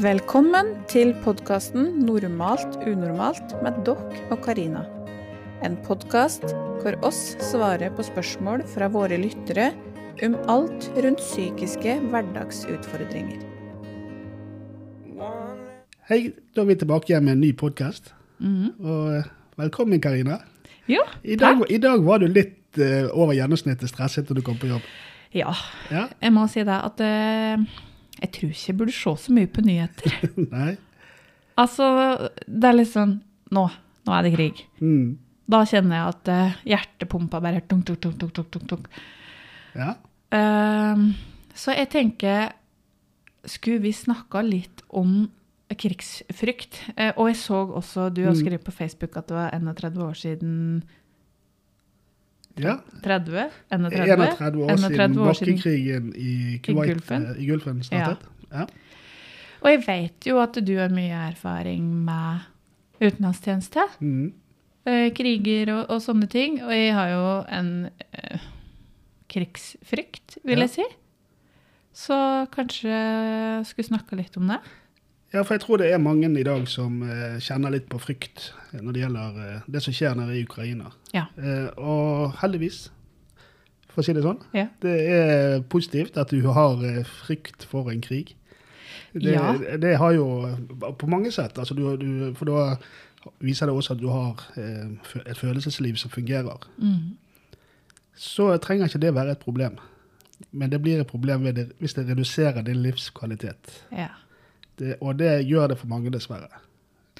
Velkommen til podkasten 'Normalt unormalt' med Dokk og Karina. En podkast hvor oss svarer på spørsmål fra våre lyttere om alt rundt psykiske hverdagsutfordringer. Hei, da er vi tilbake igjen med en ny podkast. Og eh, velkommen, Karina. Jo, I dag, I dag var du litt uh, over gjennomsnittet stresset da du kom på jobb. Ja, Ja? jeg må si det at eh, jeg tror ikke jeg burde se så mye på nyheter. Nei? altså, det er litt sånn Nå, nå er det krig. Mm. Da kjenner jeg at eh, hjertepumpa bare tunk, tunk, tunk, tunk, tunk, tunk, tunk. Ja? Uh, så jeg tenker Skulle vi snakka litt om krigsfrykt? Uh, og jeg så også du har Mm. skrevet på Facebook at det var 31 år siden ja. 30? 31, 31 år 31 siden år siden. bakkekrigen i Kuwait, eh, i Gulfen startet. Ja. Og jeg vet jo at du har mye erfaring med utenlandstjeneste. Mm. eh, kriger og, og sånne ting. Og jeg har jo en uh, krigsfrykt, vil Ja. jeg si. Så kanskje skulle snakke litt om det. Ja, for jeg tror det er mange i dag som eh, kjenner litt på frykt når det gjelder eh, det som skjer nede i Ukraina. Ja. Eh, og heldigvis, for å si det sånn, Ja. det er positivt at du har eh, frykt for en krig. Det, Ja. det har jo eh, på mange sett, altså du, du, for da viser det også at du har eh, et følelsesliv som fungerer. Mm. Så trenger ikke det være et problem. Men det blir et problem det, hvis det reduserer din livskvalitet. ja. Det, og det gjør det for mange, dessverre.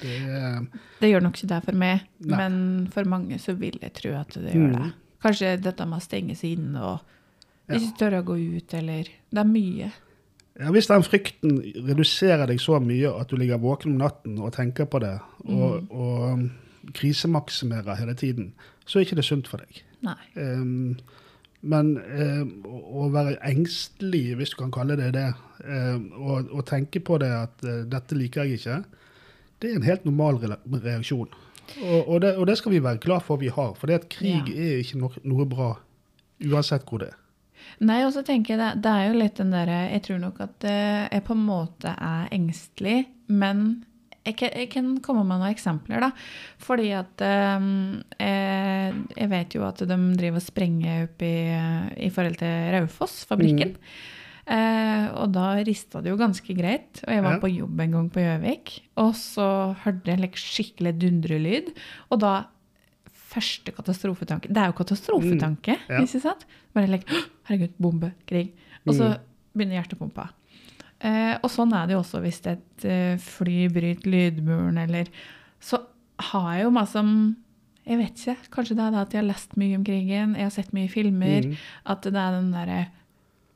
Det Det gjør nok ikke det for meg, Nei. men for mange så vil jeg tro at det gjør det. Mm. Kanskje dette med å stenge seg inne og ikke tørre å gå ut, eller Det er mye. ja, hvis den frykten reduserer deg så mye at du ligger våken om natten og tenker på det, og, og um, krisemaksimerer hele tiden, så er ikke det sunt for deg. Nei. Um, men eh, å være engstelig, hvis du kan kalle det det, eh, og, og tenke på det at eh, dette liker jeg ikke, det er en helt normal reaksjon. Og, og, det, og det skal vi være glad for vi har, for det at krig Ja. er ikke no noe bra, uansett hvor det er. Nei, og så tenker jeg det, det er jo litt den derre Jeg tror nok at eh, jeg på en måte er engstelig, men jeg kan, jeg kan komme med noen eksempler, da. Fordi at eh, jeg, jeg vet jo at de driver og sprenger opp i, i forhold til Raufoss-fabrikken. Eh, og da rista det jo ganske greit. Og jeg var Ja. på jobb en gang på Gjøvik, og så hørte jeg like, skikkelig dundrelyd. Og da Første katastrofetanke Det er jo katastrofetanke, Mm, ja. ikke sant? Bare like, Herregud, bombe, krig. Og så Mm. begynner hjertepumpa. Eh, og sånn er det jo også hvis et eh, fly bryter lydmuren, eller Så har jeg jo masse som Jeg vet ikke. Kanskje det er det at jeg har lest mye om krigen, jeg har sett mye filmer. Mm. At det er den derre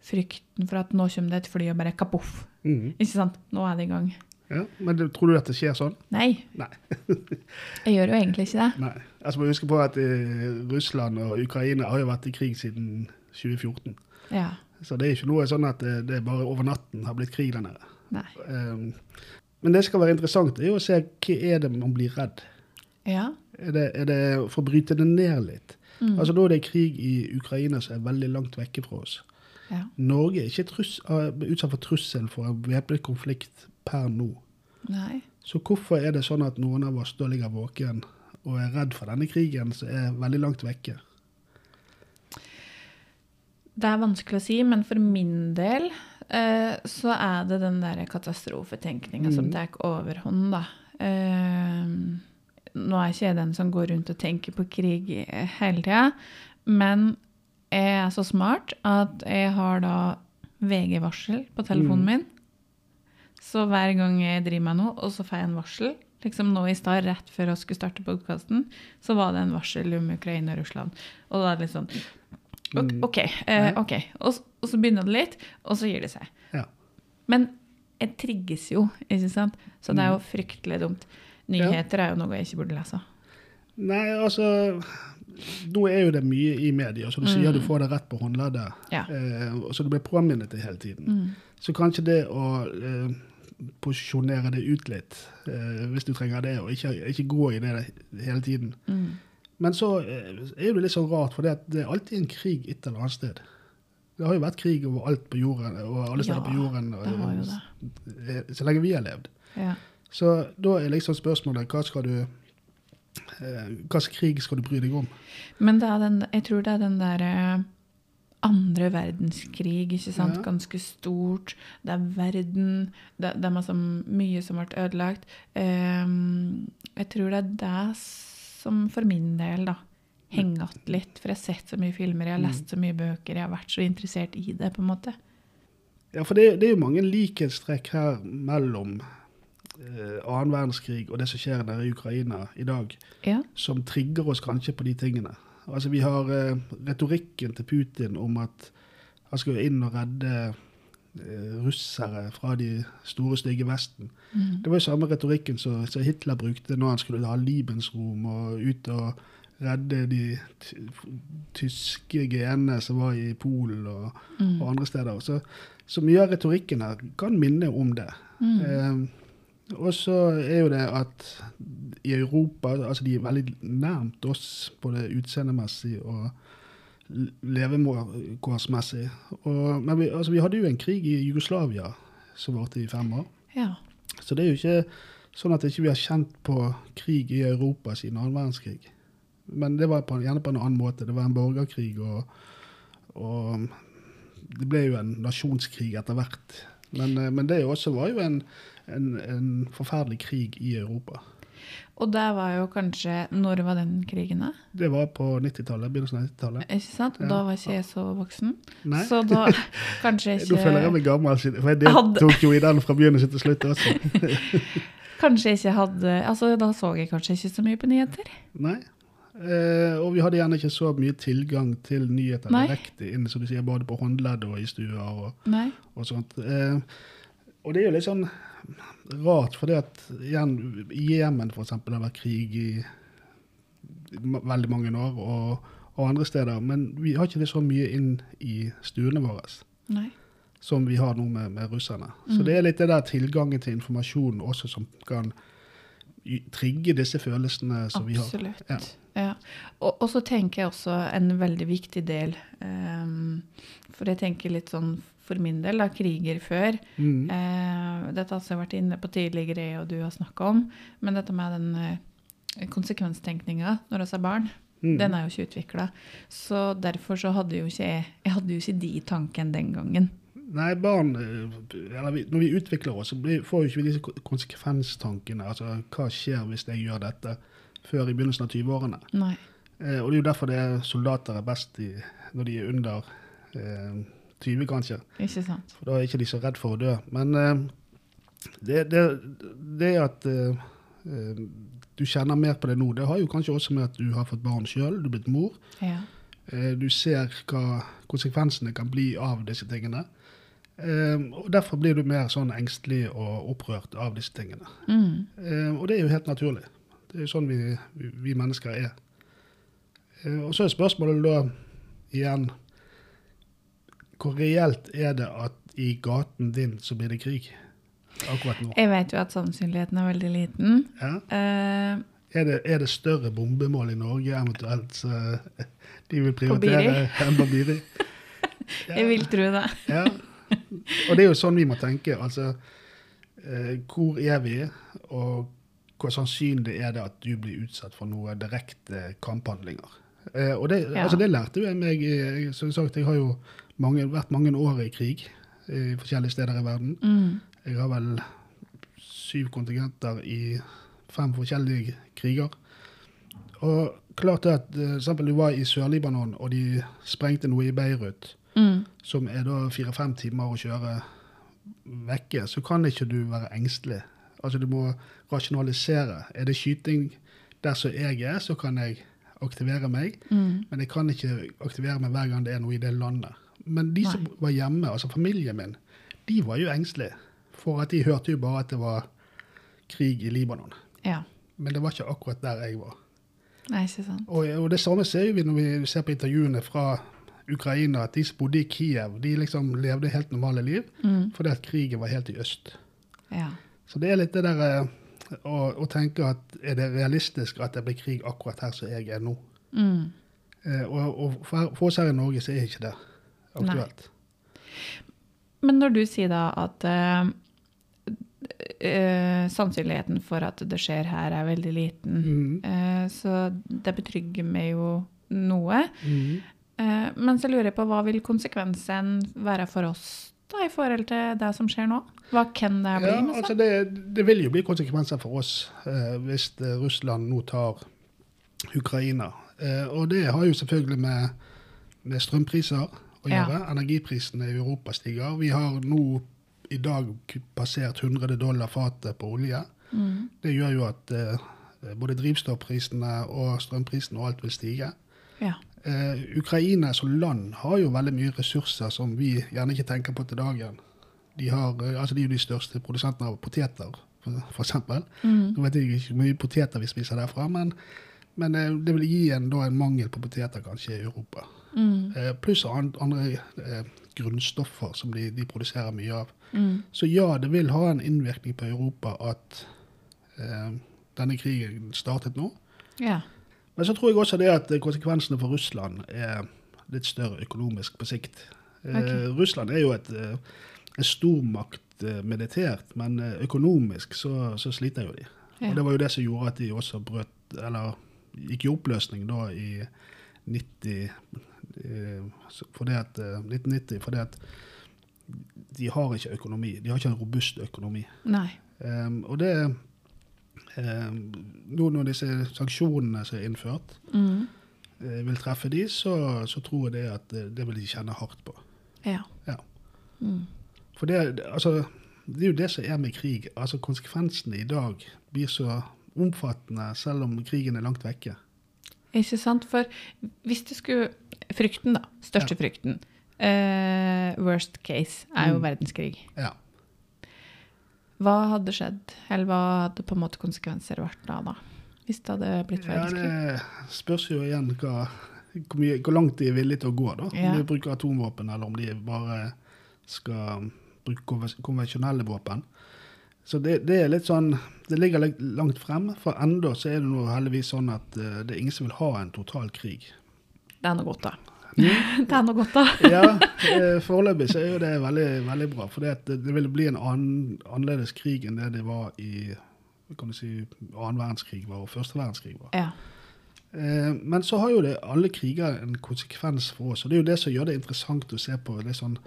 frykten for at nå kommer det et fly og bare kapoff. Mm. Ikke sant? Nå er det i gang. Ja, men tror du at det skjer sånn? Nei, Nei. jeg gjør jo egentlig ikke det. Nei. Altså, må huske på at eh, Russland og Ukraina har jo vært i krig siden 2014. Ja. Så det er ikke noe sånn at det, det bare over natten har blitt krig der nede. Um, men det skal være interessant, er jo å se hva er det man blir redd. Ja. Er det, er det for å bryte det ned litt? Mm. Altså Nå er det krig i Ukraina som er veldig langt vekke fra oss. ja. Norge er ikke trus, er utsatt for trussel for en væpnet konflikt per nå. Nei. Så hvorfor er det sånn at noen av oss da ligger våken og er redd for denne krigen som er veldig langt vekke? Det er vanskelig å si, men for min del eh, så er det den der katastrofetenkninga som Mm. tar overhånd, da. Eh, nå er ikke jeg den som går rundt og tenker på krig hele tida, men jeg er så smart at jeg har da VG-varsel på telefonen Mm. min. Så hver gang jeg driver med noe, og så får jeg en varsel Liksom nå i stad, rett før jeg skulle starte podkasten, så var det en varsel om Ukraina og Russland. Og da er det litt sånn Ok, Mm. ok. Eh, Ja. Og, og så begynner det litt, og så gir det seg. Ja. Men jeg trigges jo, ikke sant? Så det er Mm. jo fryktelig dumt. Nyheter er jo noe jeg ikke burde lese. Nei, altså Nå er jo det mye i media, så du sier du får det rett på håndleddet. Ja. Eh, så du blir påminnet det hele tiden. Mm. Så kanskje det å eh, posisjonere det ut litt, eh, hvis du trenger det, og ikke, ikke gå i det hele tiden. Mm. Men så eh, er det litt sånn rart, for det, er alltid en krig et eller annet sted. Det har jo vært krig over alt på jorden, og alle steder Ja, på jorden. og- eh, Så lenge vi har levd. Ja. Så da er liksom spørsmålet hva skal du eh, slags krig skal du bry deg om? Men det den, jeg tror det er den derre andre verdenskrig, ikke sant? Ja. Ganske stort. Det er verden. Det, det er masse, mye som ble ødelagt. Um, jeg tror det er det som for min del da, henger igjen litt. For jeg har sett så mye filmer, jeg har lest så mye bøker, jeg har vært så interessert i det, på en måte. Ja, for det, det er jo mange likhetstrekk her mellom eh, annen verdenskrig og det som skjer der i Ukraina i dag, Ja. som trigger oss kanskje på de tingene. Altså Vi har eh, retorikken til Putin om at han skal inn og redde russere fra de store, stygge Vesten. Mm. Det var jo samme retorikken som, Hitler brukte når han skulle ha Libensrom og ut og redde de tyske genene som var i Polen og, Mm. og andre steder. Så, så mye av retorikken her kan minne om det. Mm. Eh, og så er jo det at i Europa altså De er veldig nærmt oss både utseendemessig og levekårsmessig. Men vi, altså, vi hadde jo en krig i Jugoslavia som varte i fem år. Ja. Så det er jo ikke sånn at ikke vi har kjent på krig i Europa siden annen verdenskrig. Men det var på, gjerne på en annen måte. Det var en borgerkrig, og, og det ble jo en nasjonskrig etter hvert. Men, eh, men det også var jo en, en, en forferdelig krig i Europa. Og det var jo kanskje Når var den krigen, da? Det var på 90-tallet, begynnelsen av 90-tallet. Ikke sant? Og Da var ikke jeg så voksen. Nei, Så da kanskje ikke nå føler jeg meg gammel, for jeg deltok jo i den fra begynnelsen til slutt også. Kanskje ikke hadde Altså, da så jeg kanskje ikke så mye på nyheter. Nei. Eh, og vi hadde gjerne ikke så mye tilgang til nyheter Nei. direkte inn, som du sier, både på håndledd og i stuer og, og sånt. Eh, og det er jo litt sånn rart, for at igjen, i Jemen eksempel har det vært krig i veldig mange år, og, og andre steder, men vi har ikke det så mye inn i stuene våre Nei. som vi har nå med, med russerne. Så Mm. det er litt det der tilgangen til informasjon også som kan trigge disse følelsene som vi har. Absolutt. Ja. Ja. Og, og så tenker jeg også en veldig viktig del um, For jeg tenker litt sånn for min del, da, kriger før. Mm. Eh, dette har jeg vært inne på tidligere, og du har snakka om. Men dette med den eh, konsekvenstenkninga når vi er barn, Mm. den er jo ikke utvikla. Så derfor så hadde jo ikke jeg Jeg hadde jo ikke de tankene den gangen. Nei, barn eh, Når vi utvikler oss, så blir, får jo ikke vi disse konsekvenstankene. Altså, hva skjer hvis jeg gjør dette? Før i begynnelsen av 20-årene. Nei. Eh, og det er jo derfor det er soldater er best i, når de er under eh, 20, kanskje. Ikke sant? For da er ikke de så redd for å dø. Men uh, det, det, det at uh, du kjenner mer på det nå, det har jo kanskje også med at du har fått barn sjøl, du er blitt mor. Ja. Du ser hva konsekvensene kan bli av disse tingene. Og Derfor blir du mer sånn engstelig og opprørt av disse tingene. Mm. Og det er jo helt naturlig. Det er jo sånn vi, vi, vi mennesker er. Og så er spørsmålet da igjen Hvor reelt er det at i gaten din så blir det krig akkurat nå? Jeg vet jo at sannsynligheten er veldig liten. Ja? Uh, Er, det, er det større bombemål i Norge eventuelt så de vil prioritere enn på Biri? Ja. Jeg vil tro det. Ja. Og det er jo sånn vi må tenke. Altså, eh, hvor er vi, og hvor sannsynlig er det at du blir utsatt for noe direkte kamphandlinger? Eh, og det, Ja. altså, det lærte jo jeg meg Som sagt, jeg har jo mange, vært mange år i krig i forskjellige steder i verden. Mm. Jeg har vel syv kontingenter i fem forskjellige kriger. Og klart det at eh, eksempel du var i Sør-Libanon, og de sprengte noe i Beirut Mm. som er da fire-fem timer å kjøre vekke, så kan ikke du være engstelig. Altså du må rasjonalisere. Er det skyting der som jeg er, så kan jeg aktivere meg, Mm. men jeg kan ikke aktivere meg hver gang det er noe i det landet. Men de som var hjemme, altså familien min, de var jo engstelige. For at de hørte jo bare at det var krig i Libanon. Ja. Men det var ikke akkurat der jeg var. Nei, ikke sant. Og, og det samme ser vi når vi ser på intervjuene fra Ukraina, at de som bodde i Kiev, de liksom levde helt normale liv, Mm. fordi at krigen var helt i øst. Ja. Så det er litt det der eh, å, å tenke at er det realistisk at det blir krig akkurat her som jeg er nå? Mm. Eh, og og for, for oss her i Norge så er ikke det. Aktuelt. Men når du sier da at uh, uh, sannsynligheten for at det skjer her, er veldig liten, mm. uh, så det betrygger meg jo noe. Mm. Men så lurer jeg på hva vil konsekvensen være for oss da, i forhold til det som skjer nå? Hva kan det bli? Ja, altså det, det vil jo bli konsekvenser for oss eh, hvis Russland nå tar Ukraina. Eh, og det har jo selvfølgelig med, med strømpriser å Ja. gjøre. Energiprisene i Europa stiger. Vi har nå i dag passert 100 dollar fatet på olje. Mm. Det gjør jo at eh, både drivstoffprisene og strømprisene og alt vil stige. Ja. Eh, Ukraina som land har jo veldig mye ressurser som vi gjerne ikke tenker på til dagen. De, har, eh, altså de er jo de største produsentene av poteter, eksempel. Mm. Nå vet jeg ikke hvor mye poteter vi spiser derfra, men, men eh, det vil gi en, da, en mangel på poteter kanskje i Europa. Mm. Eh, pluss andre eh, grunnstoffer som de, de produserer mye av. Mm. Så ja, det vil ha en innvirkning på Europa at eh, denne krigen startet nå. ja. Men så tror jeg også det at konsekvensene for Russland er litt større økonomisk på sikt. Eh, Russland er jo et, en stormakt militært, men økonomisk så, så sliter jo de. Ja. Og det var jo det som gjorde at de også brøt, eller gikk i oppløsning da i 90 eh, så- fordi at, eh, 1990, fordi at de har ikke økonomi. De har ikke en robust økonomi. Um, og det um, Nå når disse sanksjonene som er innført, Mm. uh, vil treffe de, så, så tror jeg det at eh, det vil de kjenne hardt på. Ja. Ja. Mm. For det, det- altså, det er jo det som er med krig. Altså Konsekvensene i dag blir så omfattende selv om krigen er langt vekke. Ikke sant? For hvis det skulle Frykten, da. Største frykten. Uh, worst case er jo Mm. verdenskrig. Ja. Hva hadde skjedd, eller hva hadde på en måte konsekvenser vært da, da? Hvis det hadde blitt ja, verdenskrig? det spørs jo igjen hva, hvor, mye, hvor langt de er villige til å gå. da. Ja. Om de bruker atomvåpen, eller om de bare skal bruke konvensjonelle våpen. Så det, det er litt sånn Det ligger litt langt frem, for enda så er det nå heldigvis sånn at eh, det er ingen som vil ha en total krig. Det er noe godt, da. det er noe godt, da. Ja, eh, foreløpig så er jo det veldig, veldig bra. For det, det vil bli en annen, annerledes krig enn det det var i kan du si, annen verdenskrig var og første verdenskrig var. Ja. Eh, Men så har jo det, alle kriger en konsekvens for oss, og det er jo det som gjør det interessant å se på det sånn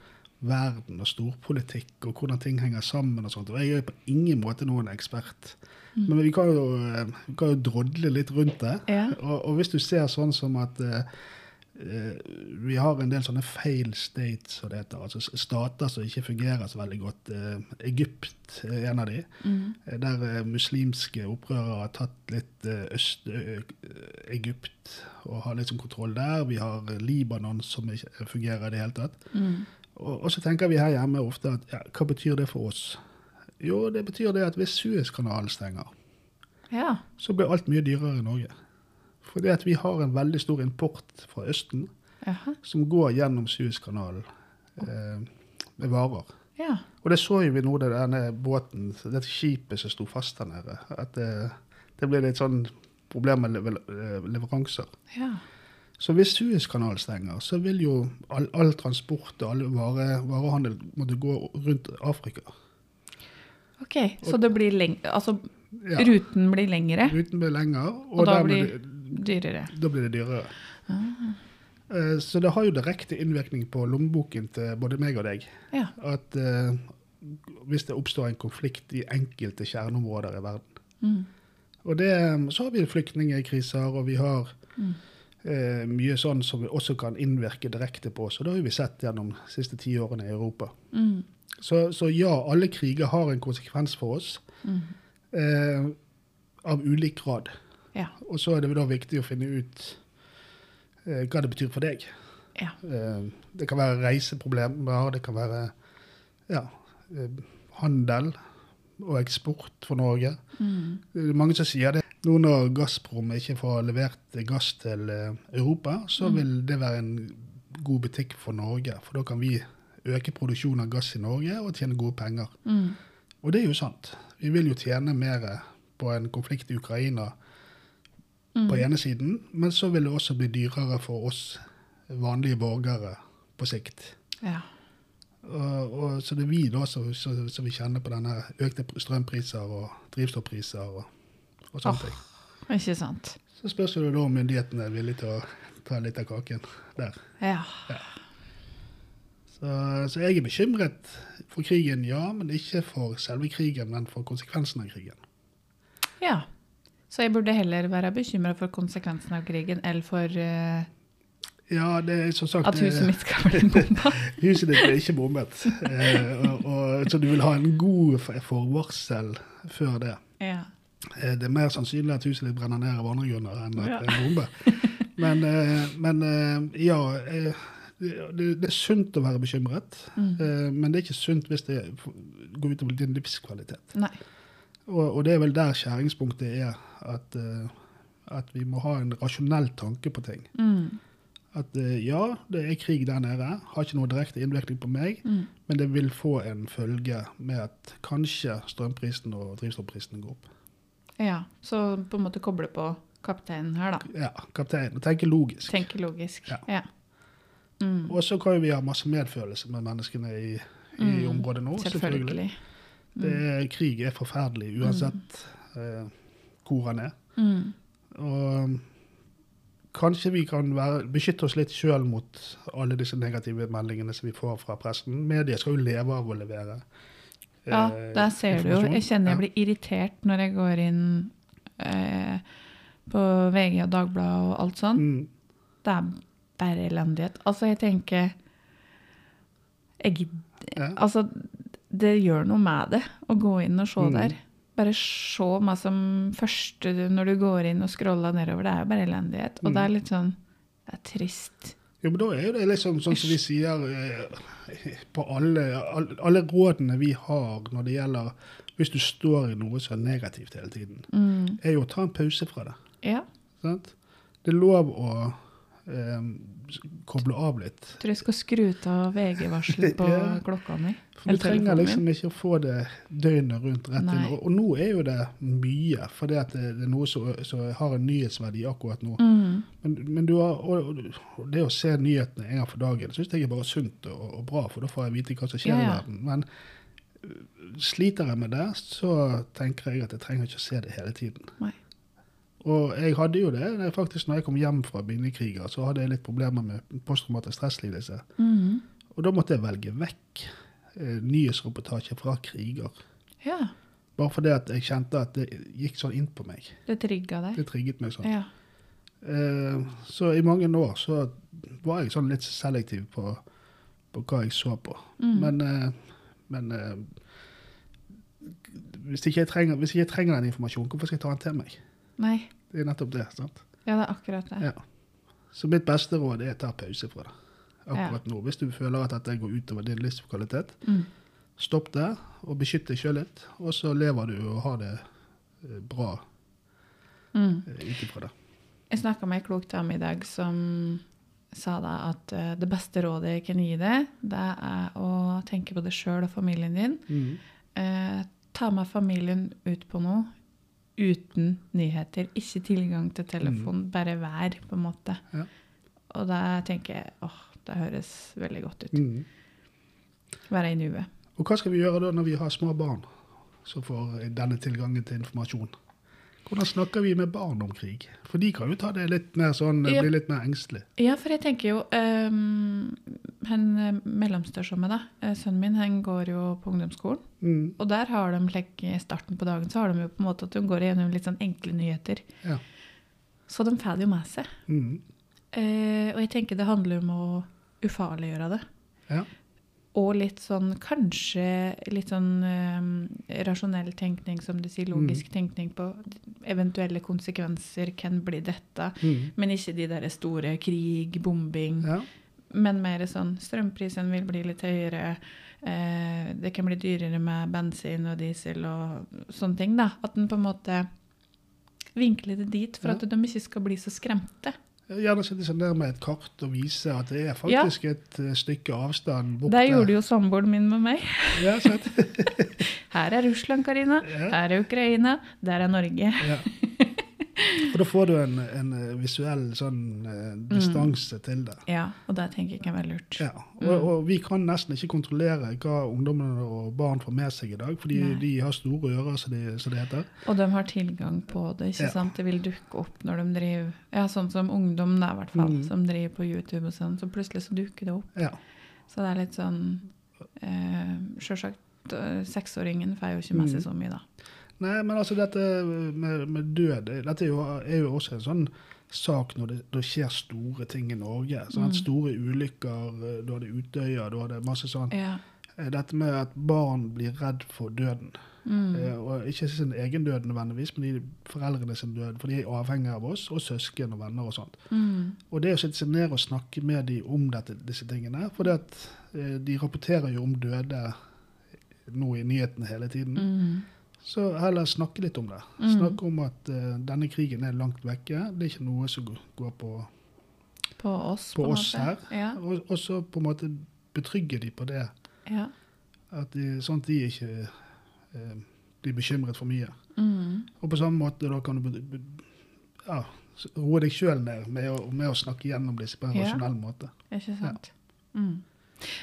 verden og storpolitikk og hvordan ting henger sammen og sånt. Og jeg er på ingen måte noen ekspert. Men vi kan jo, vi kan jo drodle litt rundt det. Ja. Og, og hvis du ser sånn som at eh, vi har en del sånne fail states, som det heter, altså stater som ikke fungerer så veldig godt. Uh, Egypt er en av de. Mm. Der uh, muslimske opprørere har tatt litt Øst-Egypt og har litt sånn kontroll der. Vi har Libanon som ikke fungerer i det hele tatt. Mm. Og, og så tenker vi her hjemme ofte at ja, hva betyr det for oss? Jo, det betyr det at hvis Suezkanalen stenger, ja. så blir alt mye dyrere i Norge. Fordi at vi har en veldig stor import fra Østen Aha. som går gjennom Suezkanalen eh, med varer. Ja. Og det så jo vi nå, det denne båten, dette skipet som sto fast der nede. At det, det ble litt sånn problem med eh, leveranser. ja. Så hvis Suezkanalen stenger, så vil jo all, all transport og all vare, varehandel måtte gå rundt Afrika. OK, så det blir leng... Altså, Ja, ruten blir lengre, Ruten blir lengre, og, og da blir det- dyrere. da blir det dyrere. Ah. Så det har jo direkte innvirkning på lommeboken til både meg og deg. Ja. At uh, hvis det oppstår en konflikt i enkelte kjerneområder i verden. Mm. Og det, så har vi flyktningkriser, og vi har Mm. Eh, mye sånn som også kan innvirke direkte på oss. Og det har vi sett gjennom de siste ti årene i Europa. Mm. Så, så ja, alle kriger har en konsekvens for oss, Mm. eh, av ulik grad. Ja. Og så er det da viktig å finne ut eh, hva det betyr for deg. Ja. Eh, det kan være reiseproblemer, det kan være ja, eh, handel og eksport for Norge. Mm. Det er mange som sier det. Nå når Gazprom ikke får levert gass til eh, Europa, så Mm. vil det være en god butikk for Norge. For da kan vi øke produksjonen av gass i Norge og tjene gode penger. Mm. Og det er jo sant. Vi vil jo tjene mer på en konflikt i Ukraina Mm. på ene siden, men så vil det også bli dyrere for oss vanlige borgere på sikt. Ja. Og, og, så det er vi da som, som, som vi kjenner på denne økte strømpriser og drivstoffpriser og, og sånne ting. Ikke sant. Så spørs det da om myndighetene er villige til å ta litt av kaken der. Ja. Så, så jeg er bekymret for krigen, ja, men ikke for selve krigen, men for konsekvensen av krigen. ja. Så jeg burde heller være bekymra for konsekvensen av krigen enn for uh, Ja, det er som sagt at huset eh, mitt skal bli bomba. Huset ditt blir ikke bombet. uh, og, og, så du vil ha en god forvarsel før det. Ja. Eh, Det er mer sannsynlig at huset ditt brenner ned av andre grunner enn at det er en bombe. Men, eh, men eh, ja det, det er sunt å være bekymret, Mm. men det er ikke sunt hvis det går utover din livskvalitet. Og, og det er vel der skjæringspunktet er, at, at vi må ha en rasjonell tanke på ting. Mm. At ja, det er krig der nede, har ikke noe direkte innvirkning på meg, Mm. men det vil få en følge med at kanskje strømprisen og drivstoffprisen går opp. Ja. Så på en måte koble på kapteinen her, da. Ja, kapteinen. Tenke logisk. Tenke logisk. Ja. Ja. Mm. Og så kan vi ha masse medfølelse med menneskene i, i Mm. området nå. Selvfølgelig. Selvfølgelig. Det er, krig er forferdelig uansett eh, hvor han er. Mm. Og um, kanskje vi kan være, beskytte oss litt sjøl mot alle disse negative meldingene som vi får fra pressen. Media skal jo leve av å levere. Ja, eh, der ser du jo. Jeg kjenner jeg blir irritert når jeg går inn eh, på VG og Dagbladet og alt sånn. Mm, Det er bare elendighet. Altså, jeg tenker jeg, ja. Altså, det gjør noe med det å gå inn og se Mm. der. Bare se meg som første når du går inn og scroller nedover. Det er jo bare elendighet. Og Mm. det er litt sånn Det er trist. Jo, men da er jo det liksom sånn som vi sier eh, på alle, alle, alle rådene vi har når det gjelder Hvis du står i noe som er negativt hele tiden, Mm. er jo å ta en pause fra det. Ja. Sant? Det er lov å eh, koble av litt. Tror jeg skal skru av VG-varselet på Ja. klokka mi. For du trenger liksom min. ikke å få det døgnet rundt rett inn. Og, og nå er jo det mye, for det, det, er noe som har en nyhetsverdi akkurat nå. Mm. Men, men du har, og, og- det å se nyhetene en gang for dagen syns jeg er bare sunt og, og bra, for da får jeg vite hva som skjer Ja, i verden. Men øh, sliter jeg med det, så tenker jeg at jeg trenger ikke å se det hele tiden. Nei. Og jeg hadde jo det faktisk når jeg kom hjem fra minnekriger, så hadde jeg litt problemer med posttraumatisk stresslidelse. Mhm. Og da måtte jeg velge vekk eh, nyhetsreportasjer fra kriger. Ja. Bare fordi at jeg kjente at det gikk sånn inn på meg. Det trigga deg. Det trigget meg sånn. Ja. Eh, så i mange år så var jeg sånn litt selektiv på, på hva jeg så på. Mm. Men, eh, men eh, hvis, ikke jeg trenger, hvis ikke jeg trenger den informasjonen, hvorfor skal jeg ta den til meg? Nei. Det er nettopp det. sant? Ja, det er akkurat det. Ja. Så mitt beste råd er å ta pause fra det akkurat nå. Hvis du føler at dette går utover din livskvalitet, Mm. stopp der og beskytt deg sjøl litt. Og så lever du og har det eh, bra Mm. eh, ut ifra det. Jeg snakka med ei klok dame i dag som sa da at eh, det beste rådet jeg kan gi deg, det er å tenke på deg sjøl og familien din. Mm. Eh, ta med familien ut på noe uten nyheter. Ikke tilgang til telefon, bare vær, på en måte. Ja. Og da tenker jeg åh, det høres veldig godt ut. Mm. Være i nuet. Og hva skal vi gjøre da når vi har små barn som får denne tilgangen til informasjon? Hvordan snakker vi med barn om krig? For de kan jo ta det litt mer sånn, Ja. bli litt mer engstelig. Ja, for jeg tenker jo um, Han eh, mellomstørste da, eh, sønnen min, han går jo på ungdomsskolen. Mm. Og der har de like, i starten på dagen så har de jo på en måte at de går gjennom litt sånn enkle nyheter. Ja. Så de får det jo med seg. Mm. Uh, og jeg tenker det handler om å ufarliggjøre det. Ja. Og litt sånn kanskje litt sånn eh, rasjonell tenkning, som du sier, logisk tenkning på eventuelle konsekvenser, kan bli dette. Mm. Men ikke de der store krig, bombing. ja. Men mer sånn strømprisen vil bli litt høyere. Eh, det kan bli dyrere med bensin og diesel og sånne ting. da. At en på en måte vinkler det dit for Ja. at de ikke skal bli så skremte. Gjerne sette seg ned med et kart og vise at det er faktisk et eh, stykke avstand borte. Det gjorde jo samboeren min med meg. Ja, sant? Her er Russland, Karina. Ja. Her er Ukraina. Der er Norge. Ja. For da får du en, en eh, visuell sånn eh, distanse til det. Ja, og det tenker jeg kan være lurt. Ja, og, og vi kan nesten ikke kontrollere hva ungdommene og barn får med seg i dag, fordi Nei. de har store ører, som de, det heter. Og de har tilgang på det, ikke Ja. sant? Det vil dukke opp når de driver Ja, sånn som ungdom, da, i hvert fall, Mm. som driver på YouTube og sånn. Så plutselig så dukker det opp. Ja. Så det er litt sånn eh, Sjølsagt, eh, seksåringen får jo ikke med Mm. seg så mye, da. Nei, men altså dette med, med død Dette er jo, er jo også en sånn sak når det, det skjer store ting i Norge. Sånn, Mm. Store ulykker, eh, du hadde Utøya, du hadde masse sånn. Ja. Eh, Dette med at barn blir redd for døden. Mm. Eh, og ikke sin egen død nødvendigvis, men de foreldrene sin død. For de er avhengig av oss, og søsken og venner og sånt. Mm. Og det å sitte seg ned og snakke med dem om dette, disse tingene For de rapporterer jo om døde nå i nyhetene hele tiden. Mm. Så heller snakke litt om det. Mm. Snakke om at uh, denne krigen er langt vekke. Det er ikke noe som går på, På oss, på på oss her. Ja. Og, og så på en måte betrygge de på det. ja. At de, sånn at de ikke uh, blir bekymret for mye. Mm. Og på samme måte da kan du ja, roe deg sjøl ned med å, med å snakke gjennom disse på en Ja. rasjonell måte. Ikke sant? Mm.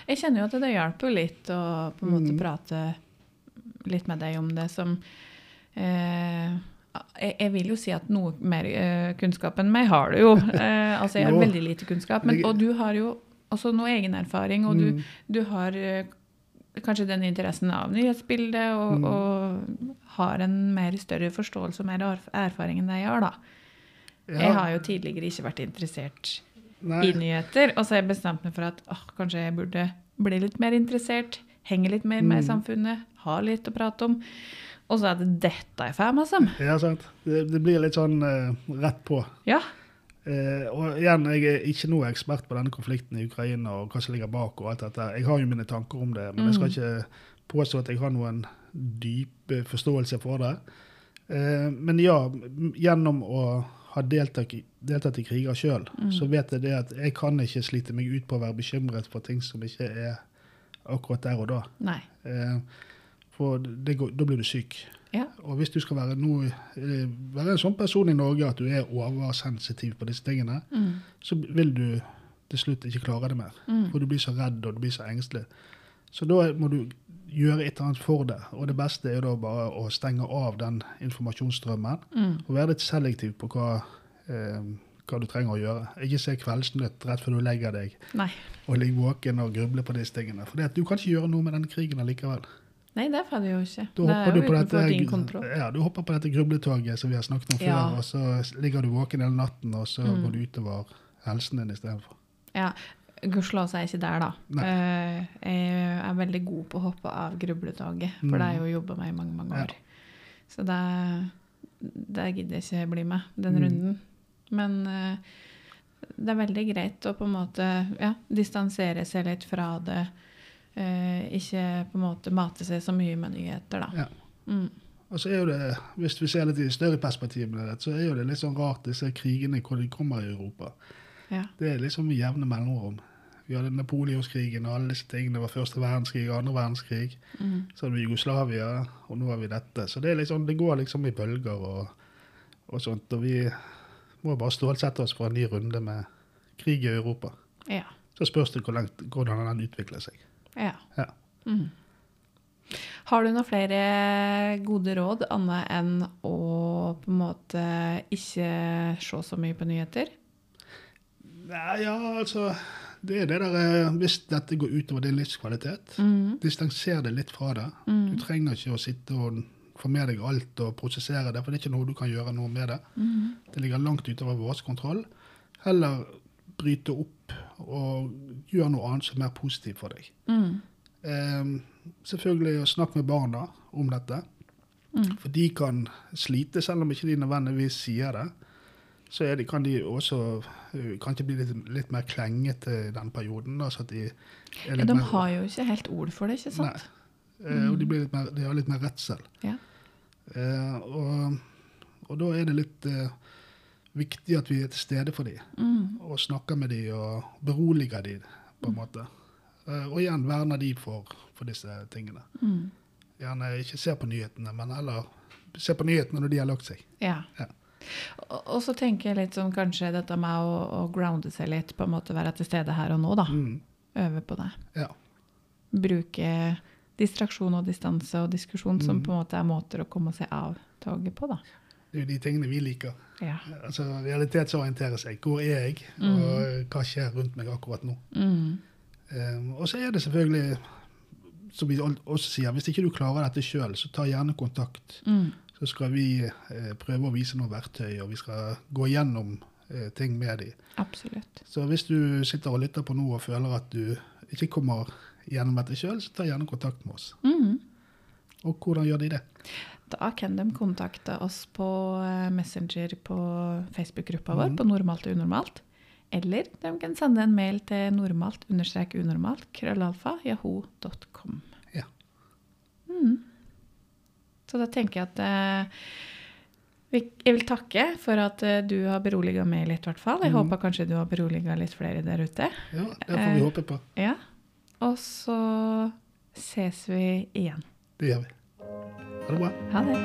Jeg kjenner jo at det hjelper litt å på en måte Mm. prate litt med deg om det som eh, jeg, vil jo si at noe mer eh, kunnskap enn meg har du jo. Eh, altså jeg har veldig lite kunnskap, men, og du har jo også noe egen erfaring, og du, Mm. du har eh, kanskje den interessen av nyhetsbildet, og, Mm. og har en mer større forståelse og mer erfaring enn det jeg har, da. Jeg har jo tidligere ikke vært interessert nei, i nyheter. Og så har jeg bestemt meg for at åh, kanskje jeg burde bli litt mer interessert. Henge litt mer med i Mm. samfunnet. Ha litt å prate om. Og så er det dette jeg får med meg. ja, sant. Det, det blir litt sånn uh, rett på. Ja. Uh, og igjen, jeg er ikke noe ekspert på denne konflikten i Ukraina og hva som ligger bak og alt dette. Jeg har jo mine tanker om det, men jeg skal Mm. ikke påstå at jeg har noen dyp eh, forståelse for det. Uh, men ja, gjennom å ha deltatt, deltatt i kriger sjøl, Mm. så vet jeg det at jeg kan ikke slite meg ut på å være bekymret for ting som ikke er akkurat der og da. Nei. Eh, for det går, da blir du syk. Ja. Og hvis du skal være, noe, eh, være en sånn person i Norge at du er oversensitiv på disse tingene, Mm. så vil du til slutt ikke klare det mer. Mm. For du blir så redd og du blir så engstelig. Så da må du gjøre et eller annet for det. Og det beste er da bare å stenge av den informasjonsstrømmen Mm. og være litt selektiv på hva, eh, hva du trenger å gjøre. Ikke se Kveldsnytt rett før du legger deg Nei. og ligge våken og gruble på disse tingene. For du kan ikke gjøre noe med denne krigen allikevel. Nei, det får du jo ikke. Du det hopper, er du, jo på din dette, kontroll. ja, du hopper på dette grubletoget som vi har snakket om Ja. før, og så ligger du våken hele natten, og så Mm. går du utover helsen din istedenfor. Ja. Gudskjelov er jeg ikke der, da. Nei. Eh, jeg er veldig god på å hoppe av grubletoget, for Mm. det har jeg jo jobba med i mange, mange Ja. år. Så det, det gidder jeg ikke bli med, den Mm. runden. Men eh, det er veldig greit å på en måte ja, distansere seg litt fra det. Eh, ikke på en måte mate seg så mye med nyheter, da. Ja. Mm. Og så er jo det, Hvis vi ser litt i større perspektiv så er jo det litt sånn rart disse krigene hvor de kommer i Europa. Ja. Det er liksom jevne mellomrom. Vi hadde Napoleonskrigen og alle disse tingene. Det var første verdenskrig, andre verdenskrig. Mm. Så hadde vi Jugoslavia, og nå har vi dette. Så det, er liksom, det går liksom i bølger og, og sånt. Og vi må bare stålsette oss for en ny runde med krig i Europa. ja. Så spørs det hvor langt, hvordan den utvikler seg. Ja. Ja. Mm. Har du noen flere gode råd, annet enn å på en måte ikke se så mye på nyheter? Nei, ja, altså Det er det der eh, Hvis dette går utover din livskvalitet, Mm. distanser deg litt fra det. Du Mm. trenger ikke å sitte og få med deg alt og prosessere det, for det er ikke noe du kan gjøre noe med det. Mm. Det ligger langt utover vår kontroll. Heller bryte opp og gjøre noe annet som er mer positivt for deg. Mm. Eh, selvfølgelig å snakke med barna om dette. Mm. For de kan slite, selv om ikke de nødvendigvis sier det. Så de, kan de også uh, kanskje bli litt, litt mer klengete i den perioden. Da, de Ja, de har jo ikke helt ord for det, ikke sant? Nei. Eh, og de, blir litt mer, de har litt mer redsel. Ja. Eh, og, og da er det litt eh, viktig at vi er til stede for dem. Mm. Og snakker med dem og beroliger dem, på en måte. Eh, og igjen verner de for, for disse tingene. Mm. Gjerne ikke se på nyhetene, men heller se på nyhetene når de har lagt seg. Ja. Ja. Og, og så tenker jeg litt sånn kanskje dette med å, å grounde seg litt, på en måte være til stede her og nå, da. Mm. Øve på det. Ja. Bruke distraksjon og distanse og diskusjon som Mm. på en måte er måter å komme seg av toget på, da. Det er jo de tingene vi liker. Ja. Altså Realitetsorientere seg. Hvor er jeg, og hva skjer rundt meg akkurat nå? Mm. Um, og så er det selvfølgelig, som vi også sier, hvis ikke du klarer dette sjøl, så ta gjerne kontakt. Mm. Så skal vi eh, prøve å vise noen verktøy, og vi skal gå gjennom eh, ting med dem. Absolutt. Så hvis du sitter og lytter på nå og føler at du ikke kommer gjennom dette sjøl, så ta gjerne kontakt med oss. Mm. Og hvordan gjør de det? Da kan de kontakte oss på eh, Messenger på Facebook-gruppa vår, mm. på normalt og unormalt. Eller de kan sende en mail til normalt-unormalt, krøllalfa, yahoo.com. Ja. Mm. Så da tenker jeg at eh, jeg vil takke for at eh, du har beroliga meg litt, i hvert fall. Jeg mm. håper kanskje du har beroliga litt flere der ute. Ja, Det får vi håpe på. Ja. Og så ses vi igjen. Det gjør vi. Ha det bra. Ha det.